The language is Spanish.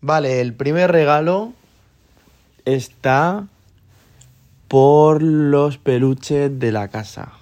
Vale, el primer regalo está por los peluches de la casa.